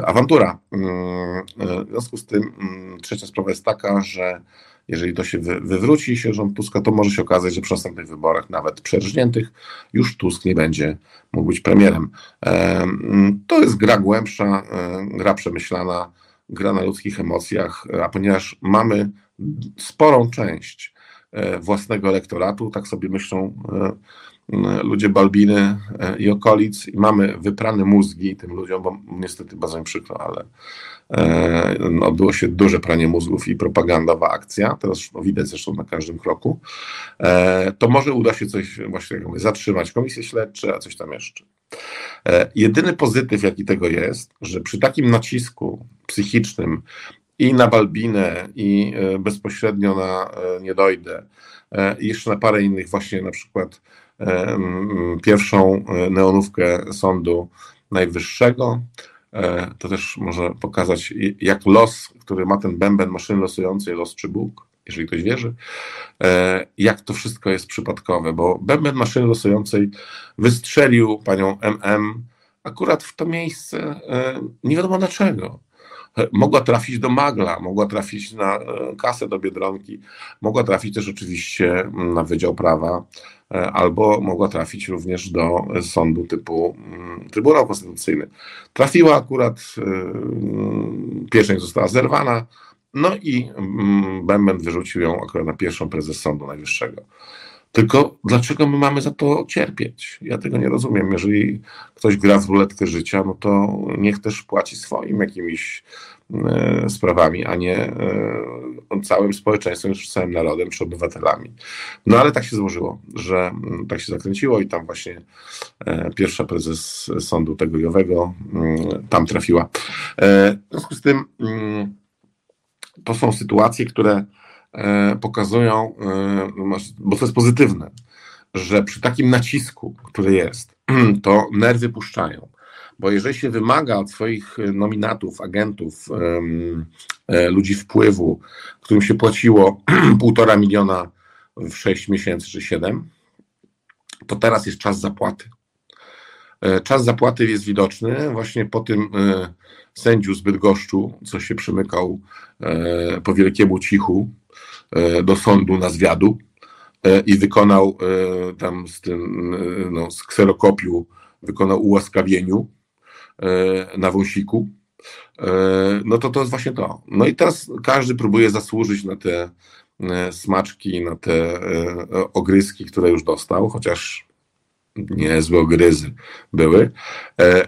awantura. Mm, w związku z tym mm, trzecia sprawa jest taka, że jeżeli to się wy, wywróci się rząd Tuska, to może się okazać, że przy następnych wyborach, nawet przerżniętych, już Tusk nie będzie mógł być premierem. To jest gra głębsza, gra przemyślana, gra na ludzkich emocjach, a ponieważ mamy sporą część e, własnego elektoratu, tak sobie myślą e, ludzie Balbiny e, i okolic. I mamy wyprane mózgi tym ludziom, bo niestety bardzo mi przykro, ale e, no, odbyło się duże pranie mózgów i propagandowa akcja, teraz no, widać zresztą na każdym kroku, e, to może uda się coś właśnie jak mówię, zatrzymać komisje śledcze, a coś tam jeszcze. Jedyny pozytyw, jaki tego jest, że przy takim nacisku psychicznym i na Balbinę, i bezpośrednio na Nie dojdę, i jeszcze na parę innych właśnie na przykład pierwszą e, neonówkę Sądu Najwyższego. E, to też może pokazać, jak los, który ma ten bęben maszyny losującej, los czy Bóg, jeżeli ktoś wierzy, e, jak to wszystko jest przypadkowe, bo bęben maszyny losującej wystrzelił panią MM akurat w to miejsce, nie wiadomo dlaczego. Mogła trafić do Magla, mogła trafić na kasę do Biedronki, mogła trafić też oczywiście na Wydział Prawa, E, albo mogła trafić również do sądu typu mm, Trybunał Konstytucyjny. Trafiła akurat, e, mm, pieczęć została zerwana, no i mm, Bęben wyrzucił ją akurat na pierwszą prezes Sądu Najwyższego. Tylko dlaczego my mamy za to cierpieć? Ja tego nie rozumiem. Jeżeli ktoś gra w ruletkę życia, no to niech też płaci swoim jakimiś e, sprawami, a nie e, całym społeczeństwem, czy całym narodem, czy obywatelami. No ale tak się złożyło, że mm, tak się zakręciło i tam właśnie e, pierwsza prezes sądu tegojowego mm, tam trafiła. W związku z tym mm, to są sytuacje, które E, pokazują, e, bo to jest pozytywne, że przy takim nacisku, który jest, to nerwy puszczają. Bo jeżeli się wymaga od swoich nominatów, agentów, e, ludzi wpływu, którym się płaciło półtora miliona w 6 miesięcy czy 7, to teraz jest czas zapłaty. Czas zapłaty jest widoczny właśnie po tym sędziu z Bydgoszczu, co się przymykał po wielkiemu cichu, E, do sądu na zwiadu e, i wykonał e, tam z tym, no, z kserokopiu, wykonał ułaskawieniu na wąsiku, no to to jest właśnie to. No i teraz każdy próbuje zasłużyć na te smaczki, na te ogryzki, które już dostał, chociaż niezłe ogryzy były.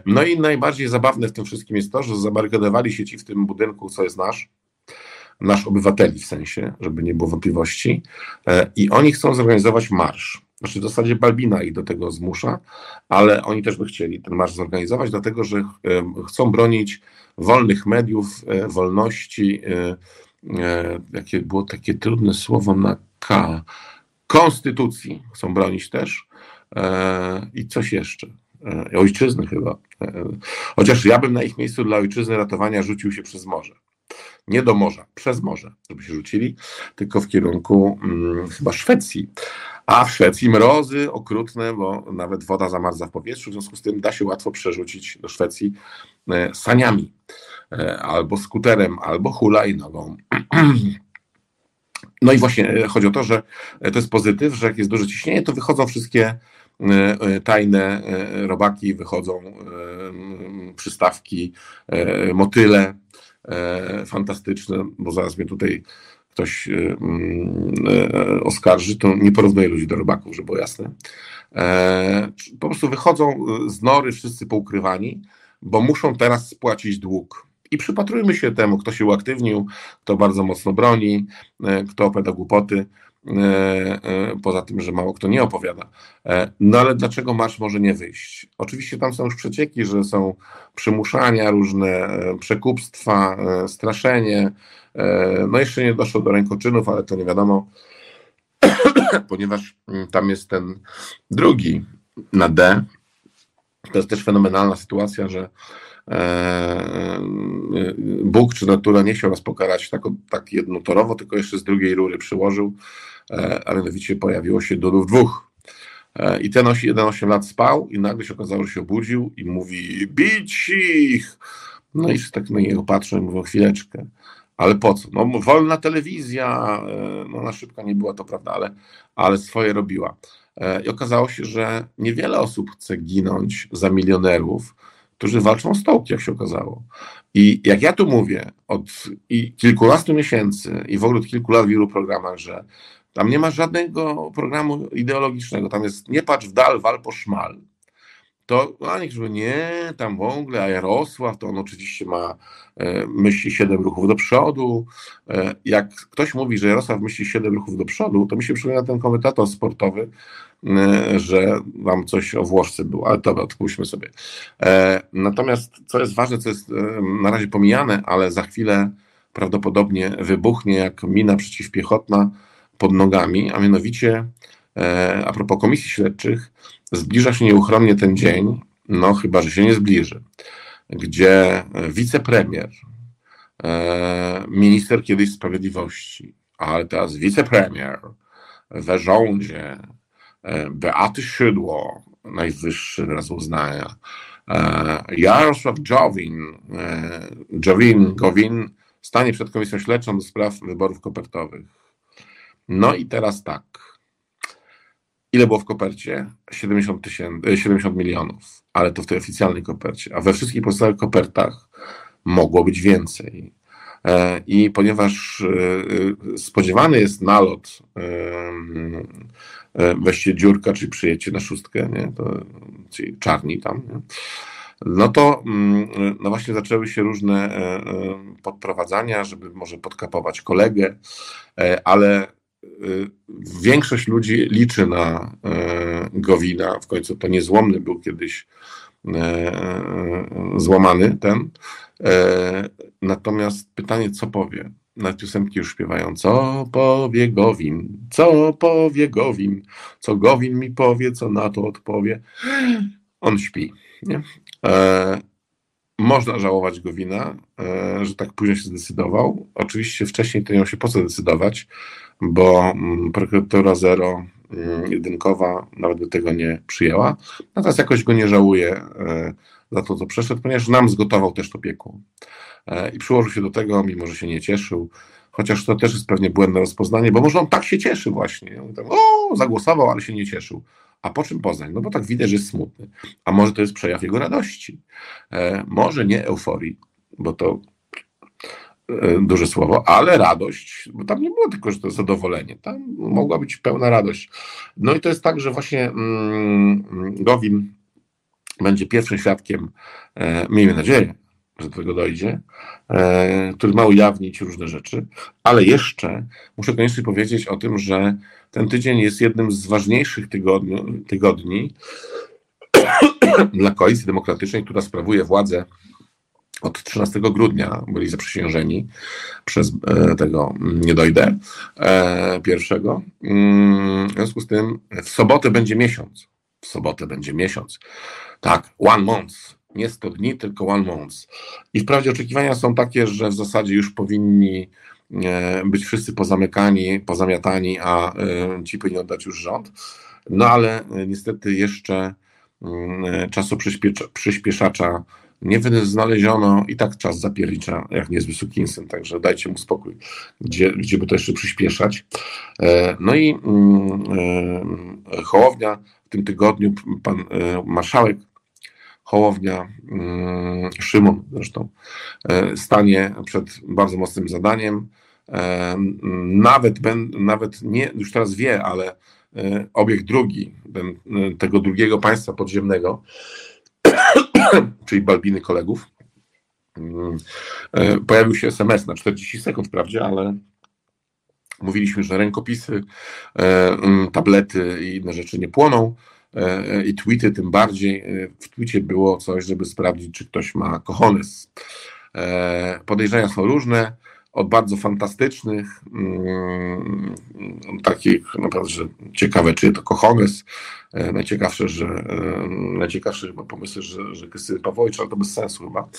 No i najbardziej zabawne w tym wszystkim jest to, że zabarykadowali się ci w tym budynku, co jest nasz, nasz obywateli w sensie, żeby nie było wątpliwości. E, I oni chcą zorganizować marsz. Znaczy w zasadzie Balbina ich do tego zmusza, ale oni też by chcieli ten marsz zorganizować, dlatego że e, chcą bronić wolnych mediów, e, wolności, jakie było takie trudne słowo na K, konstytucji chcą bronić też i coś jeszcze. Ojczyzny chyba. Chociaż ja bym na ich miejscu dla ojczyzny ratowania rzucił się przez morze nie do morza, przez morze, żeby się rzucili, tylko w kierunku hmm, chyba Szwecji. A w Szwecji mrozy okrutne, bo nawet woda zamarza w powietrzu, w związku z tym da się łatwo przerzucić do Szwecji e, saniami, e, albo skuterem, albo hulajnogą. No i właśnie e, chodzi o to, że to jest pozytyw, że jak jest duże ciśnienie, to wychodzą wszystkie tajne robaki, wychodzą przystawki, motyle, fantastyczne, bo zaraz mnie tutaj ktoś e, mm, e, oskarży, to nie porównuję ludzi do robaków, żeby było jasne. Po prostu wychodzą z nory wszyscy poukrywani, bo muszą teraz spłacić dług. I przypatrujmy się temu, kto się uaktywnił, kto bardzo mocno broni, kto opowiada głupoty. Poza tym, że mało kto nie opowiada. No ale dlaczego marsz może nie wyjść? Oczywiście tam są już przecieki, że są przymuszania, różne przekupstwa, straszenie. No jeszcze nie doszło do rękoczynów, ale to nie wiadomo, ponieważ mm, tam jest ten drugi na D. To jest też fenomenalna sytuacja, że e, e, Bóg czy natura nie chciał nas pokarać tak, tak jednotorowo, tylko jeszcze z drugiej rury przyłożył, e, a mianowicie pojawiło się dudów dwóch. I ten 11 lat spał i nagle się okazało, że się obudził i mówi bić ich! No i tak na niego patrzą i mówią chwileczkę. Ale po co? No, wolna telewizja, no na szybko nie była to prawda, ale, ale swoje robiła. E, I okazało się, że niewiele osób chce ginąć za milionerów, którzy walczą o stołki, jak się okazało. I jak ja tu mówię od i kilkunastu miesięcy i w ogóle od kilku lat w wielu programach, że tam nie ma żadnego programu ideologicznego, tam jest nie patrz w dal, wal po szmal to a niektórzy nie, tam w ogóle, a Jarosław, to on oczywiście ma e, myśli siedem ruchów do przodu. E, jak ktoś mówi, że Jarosław myśli siedem ruchów do przodu, to mi się przypomina ten komentator sportowy, e, że wam coś o Włoszce było, ale dobra, odpuśćmy sobie. E, natomiast co jest ważne, co jest e, na razie pomijane, ale za chwilę prawdopodobnie wybuchnie jak mina przeciwpiechotna pod nogami, a mianowicie e, a propos komisji śledczych, zbliża się nieuchronnie ten dzień, no chyba, że się nie zbliży, gdzie wicepremier, e, minister kiedyś sprawiedliwości, ale teraz wicepremier we rządzie e, Beaty Szydło, najwyższy raz uznania, e, Jarosław Jowin, Jowin, Gowin stanie przed komisją śledczą do spraw wyborów kopertowych. No i teraz tak. Ile było w kopercie? 70, tysięcy, 70 milionów, ale to w tej oficjalnej kopercie. A we wszystkich pozostałych kopertach mogło być więcej. E, I ponieważ e, spodziewany jest nalot, e, weźcie dziurka, czyli przyjecie na szóstkę, nie? To, czyli czarni tam, nie? no to mm, no właśnie zaczęły się różne podprowadzania, żeby może podkapować kolegę, ale większość ludzi liczy na e, Gowina, w końcu to niezłomny był kiedyś e, złamany ten. E, natomiast pytanie, co powie? Na piosenki już śpiewają, co powie Gowin, co powie Gowin, co Gowin mi powie, co na to odpowie. On śpi. Nie? Można żałować Gowina, że tak późno się zdecydował. Oczywiście wcześniej to nie miał się po co decydować, bo mm, prokuratura zero mm, jedynkowa nawet by tego nie przyjęła. Natomiast jakoś go nie żałuję e, za to, co przeszedł, ponieważ nam zgotował też to piekło. E, I przyłożył się do tego, mimo że się nie cieszył, chociaż to też jest pewnie błędne rozpoznanie, bo może on tak się cieszy właśnie. Tam, o, zagłosował, ale się nie cieszył. A po czym Poznań? No bo tak widać, że jest smutny. A może to jest przejaw jego radości. E, może nie euforii, bo to duże słowo, ale radość, bo tam nie było tylko, że to zadowolenie, tam mogła być pełna radość. No i to jest tak, że właśnie mm, Gowin będzie pierwszym świadkiem, e, miejmy nadzieję, że do tego dojdzie, e, który ma ujawnić różne rzeczy, ale jeszcze muszę koniecznie powiedzieć o tym, że ten tydzień jest jednym z ważniejszych tygodni, tygodni dla Koalicji Demokratycznej, która sprawuje władzę od 13 grudnia byli zaprzysiężeni przez e, tego nie dojdę e, pierwszego. Mm, w związku z tym w sobotę będzie miesiąc. W sobotę będzie miesiąc. Tak, one month. Nie 100 dni, tylko one month. I wprawdzie oczekiwania są takie, że w zasadzie już powinni e, być wszyscy pozamykani, pozamiatani, a ci powinni oddać już rząd. No ale niestety jeszcze mm, czasu przyspieszacza nie znaleziono i tak czas zapiernicza, jak niezły sukinsyn, także dajcie mu spokój, gdzie, gdzie by to jeszcze przyspieszać. E, no i mm, e, Hołownia w tym tygodniu, pan e, marszałek Hołownia, mm, Szymon zresztą, stanie przed bardzo mocnym zadaniem. Nawet, nawet nie, już teraz wie, ale obiekt drugi, tego drugiego państwa podziemnego, czyli Balbiny kolegów. Mm, e, pojawił się SMS na 40 sekund wprawdzie, ale Mówiliśmy, że rękopisy, mm, tablety i inne rzeczy nie płoną i tweety tym bardziej. W tweetie było coś, żeby sprawdzić, czy ktoś ma kochones. Podejrzenia są różne od bardzo fantastycznych, mm, takich naprawdę, że ciekawe, czy to Kochones, e, najciekawsze, że e, najciekawsze pomysły, że, że Krystyny Pawłowicz, ale to bez sensu chyba,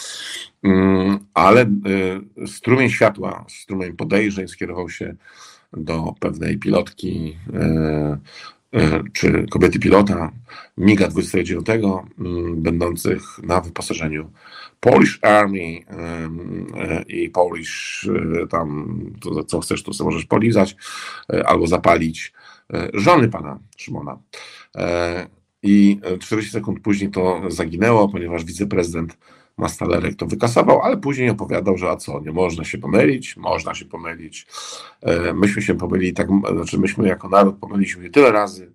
mm, ale e, strumień światła, strumień podejrzeń skierował się do pewnej pilotki czy kobiety pilota MIGA 29, mm, będących na wyposażeniu Polish Army e, i Polish e, tam, to, co chcesz, to sobie możesz polizać e, albo zapalić żony pana Szymona. I 40 sekund później to zaginęło, ponieważ wiceprezydent Mastalerek to wykasował, ale później opowiadał, że a co, nie można się pomylić, można się pomylić. Myśmy się pomylili, tak, znaczy myśmy jako naród pomyliliśmy się tyle razy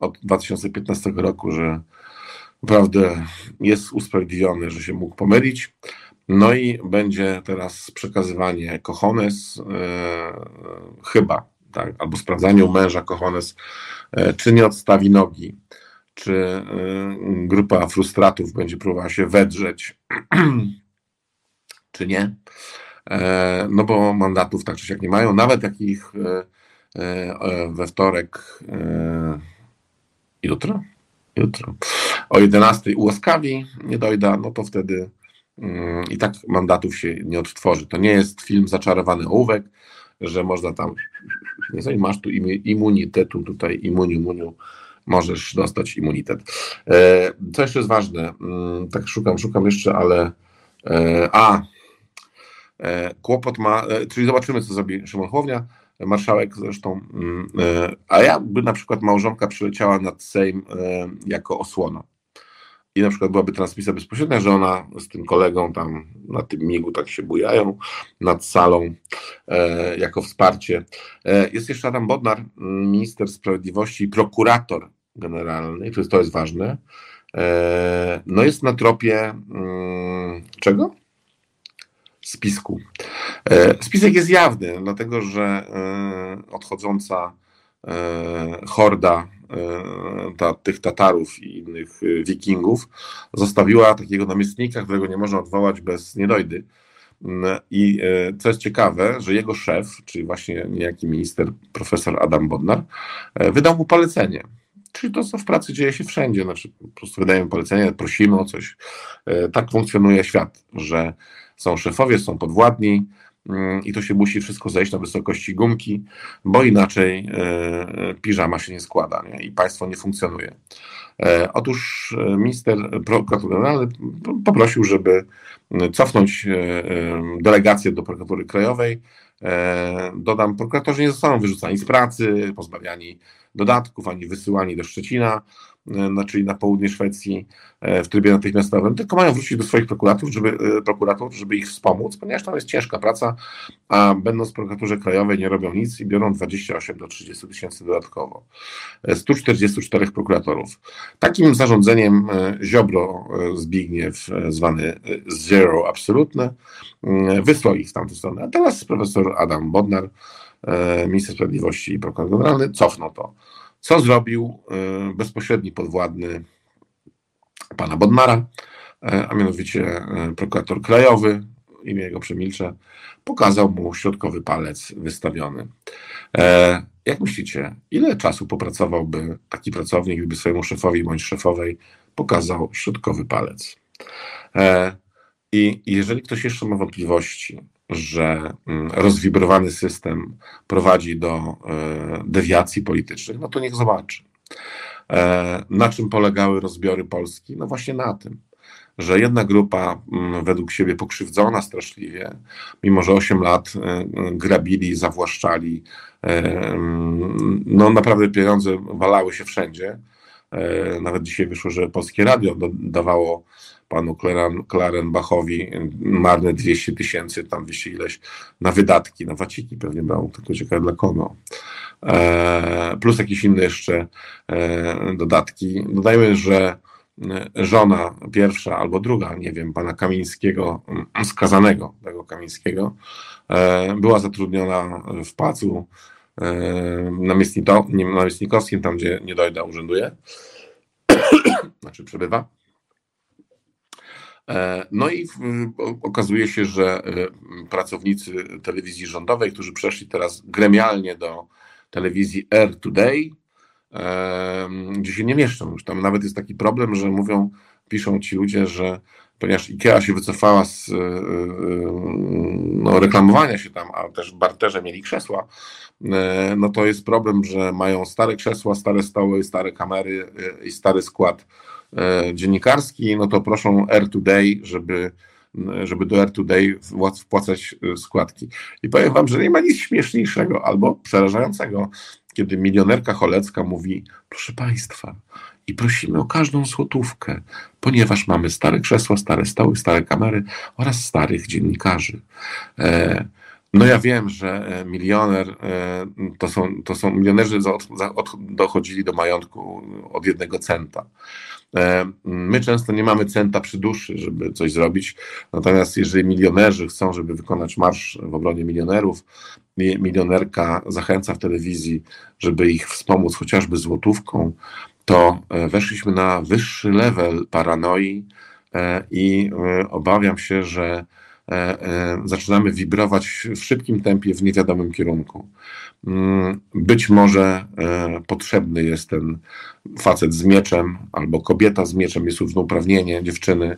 od 2015 roku, że naprawdę jest usprawiedliwiony, że się mógł pomylić. No i będzie teraz przekazywanie kochones, e, chyba, tak, albo sprawdzanie u męża kochones, e, czy nie odstawi nogi, czy e, grupa frustratów będzie próbowała się wedrzeć, czy nie. E, no bo mandatów tak czy siak nie mają, nawet jak ich e, e, we wtorek jutro, jutro. O 11 ułaskawi nie dojda, no to wtedy i tak mandatów się nie odtworzy. To nie jest film zaczarowany ołówek, że można tam, jeżeli masz tu immunitetu, tutaj immuniu, muniu, możesz dostać immunitet. E, co jeszcze jest ważne, mm, tak szukam, szukam jeszcze, ale e, a, e, kłopot ma, czyli zobaczymy, co zrobi Szymon marszałek zresztą, mm, a jakby na przykład małżonka przyleciała nad Sejm jako osłona i na przykład byłaby transmisja bezpośrednia, że ona z tym kolegą tam na tym migu tak się bujają nad salą jako wsparcie. jest jeszcze Adam Bodnar, minister sprawiedliwości i prokurator generalny, to jest ważne. no jest na tropie mm, czego? spisku. E, spisek jest jawny, dlatego że e, odchodząca e, horda ta, tych Tatarów i innych Wikingów zostawiła takiego namiestnika, którego nie można odwołać bez niedojdy. I co jest ciekawe, że jego szef, czyli właśnie niejaki minister, profesor Adam Bodnar, wydał mu polecenie. Czyli to, co w pracy dzieje się wszędzie, znaczy po prostu wydajemy polecenie, prosimy o coś. Tak funkcjonuje świat, że są szefowie, są podwładni mm, i to się musi wszystko zejść na wysokości gumki, bo inaczej e, piżama się nie składa nie? i państwo nie funkcjonuje. E, otóż e, minister prokurator generalny poprosił, żeby cofnąć delegację do prokuratury krajowej. Dodam, prokuratorzy nie zostaną wyrzucani z pracy, pozbawiani dodatków, ani wysyłani do Szczecina, no, czyli na południe Szwecji e, w trybie natychmiastowym, tylko mają wrócić do swoich prokuratorów, żeby, e, prokurator, żeby ich wspomóc, ponieważ tam jest ciężka praca, a będąc w prokuraturze krajowej nie robią nic i biorą 28 do 30 tysięcy dodatkowo. 144 e, prokuratorów. Takim zarządzeniem Ziobro Zbigniew, zwany Zero Absolutne, wysłał ich w tamtą stronę. A teraz profesor Adam Bodnar, minister sprawiedliwości i prokurator generalny, cofnął to. Co zrobił e, bezpośredni podwładny pana Bodmara, e, a mianowicie e, prokurator krajowy, imię jego przemilczę, pokazał mu środkowy palec wystawiony. Jak myślicie, ile czasu popracowałby taki pracownik, gdyby swojemu szefowi bądź szefowej pokazał środkowy palec? I jeżeli ktoś jeszcze ma wątpliwości, że mm, rozwibrowany system prowadzi do e, dewiacji politycznych, no to niech zobaczy. E, na czym polegały rozbiory Polski? No właśnie na tym, że jedna grupa mm, według siebie pokrzywdzona straszliwie, mimo że 8 lat e, grabili, zawłaszczali, mm, no naprawdę pieniądze walały się wszędzie. Nawet dzisiaj wyszło, że Polskie Radio dawało panu Klarenbachowi marne 200 tysięcy, tam 200 ileś, na wydatki, na waciki pewnie brał, tylko ciekawe dla kogo. E, plus jakieś inne jeszcze e, dodatki. Dodajmy, że e, żona pierwsza albo druga, nie wiem, pana Kamińskiego, skazanego tego Kamińskiego, była zatrudniona w pacu namiestnikowskim, tam gdzie Niedojda urzęduje, znaczy przebywa. No i okazuje się, że pracownicy telewizji rządowej, którzy przeszli teraz gremialnie do telewizji Air Today, gdzie się nie mieszczą już. Tam nawet jest taki problem, że mówią, piszą ci ludzie, że ponieważ IKEA się wycofała z e, e, no, reklamowania się tam, a też w barterze mieli krzesła, e, no to jest problem, że mają stare krzesła, stare stoły, stare kamery i stary skład dziennikarski, no to proszą Air Today, żeby żeby do Air Today wpłacać składki. I powiem wam, że nie ma nic śmieszniejszego albo przerażającego, kiedy milionerka Cholecka mówi, proszę państwa, i prosimy o każdą złotówkę, ponieważ mamy stare krzesła, stare stoły, stare kamery oraz starych dziennikarzy. E, no ja wiem, że e, milioner e, to są, to są milionerzy dochodzili do majątku od jednego centa. My często nie mamy centa przy duszy, żeby coś zrobić, natomiast jeżeli milionerzy chcą, żeby wykonać marsz w obronie milionerów, milionerka zachęca w telewizji, żeby ich wspomóc chociażby złotówką, to e, weszliśmy na wyższy level paranoi e, i e, obawiam się, że zaczynamy wibrować w szybkim tempie w niewiadomym kierunku. Mm, być może potrzebny jest ten facet z mieczem, albo kobieta z mieczem, jest równouprawnienie dziewczyny,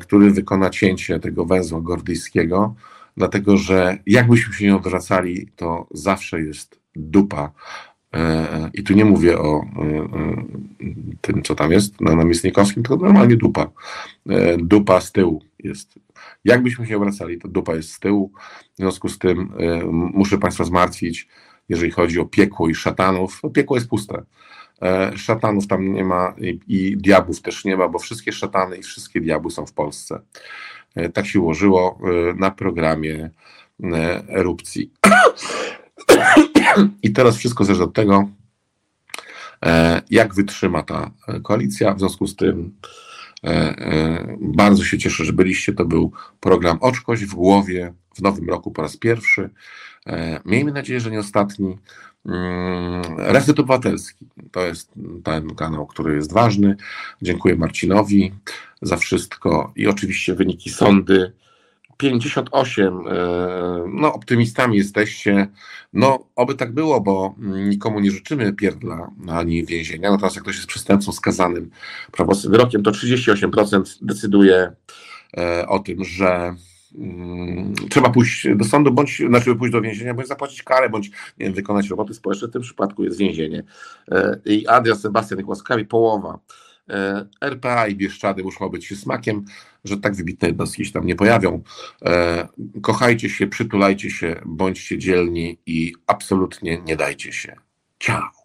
który wykona cięcie tego węzła gordyjskiego, dlatego że jakbyśmy się nie odwracali, to zawsze jest dupa E, I tu nie mówię o e, e, tym, co tam jest na namiestnikowskim, tylko normalnie dupa. Dupa z tyłu jest. Jakbyśmy się obracali, to dupa jest z tyłu. W związku z tym muszę Państwa zmartwić, jeżeli chodzi o piekło i szatanów. No, piekło jest puste. Szatanów tam nie ma i, i diabłów też nie ma, bo wszystkie szatany i wszystkie diabły są w Polsce. Tak się ułożyło na programie erupcji. I teraz wszystko zależy od tego, e, jak wytrzyma ta koalicja. W związku z tym e, e, bardzo się cieszę, że byliście. To był program Oczkość w głowie w nowym roku po raz pierwszy. Miejmy nadzieję, że nie ostatni. Mm, Reset Obywatelski to jest ten kanał, który jest ważny. Dziękuję Marcinowi za wszystko i oczywiście wyniki sądy 58, e, no optymistami jesteście. No, oby tak było, bo nikomu nie życzymy pierdla ani więzienia. Natomiast jak ktoś jest przestępcą skazanym prawomocnym wyrokiem, to 38% decyduje e, o tym, że mm, trzeba pójść do sądu, bądź znaczy pójść do więzienia, bądź zapłacić karę, bądź nie wiem, wykonać roboty społeczne. W tym przypadku jest więzienie. E, I Adrian Sebastian ich łaskawi, połowa. E, RPA i Bieszczady muszą być się smakiem, że tak wybitne jednostki się tam nie pojawią. E, kochajcie się, przytulajcie się, bądźcie dzielni i absolutnie nie dajcie się. Ciao!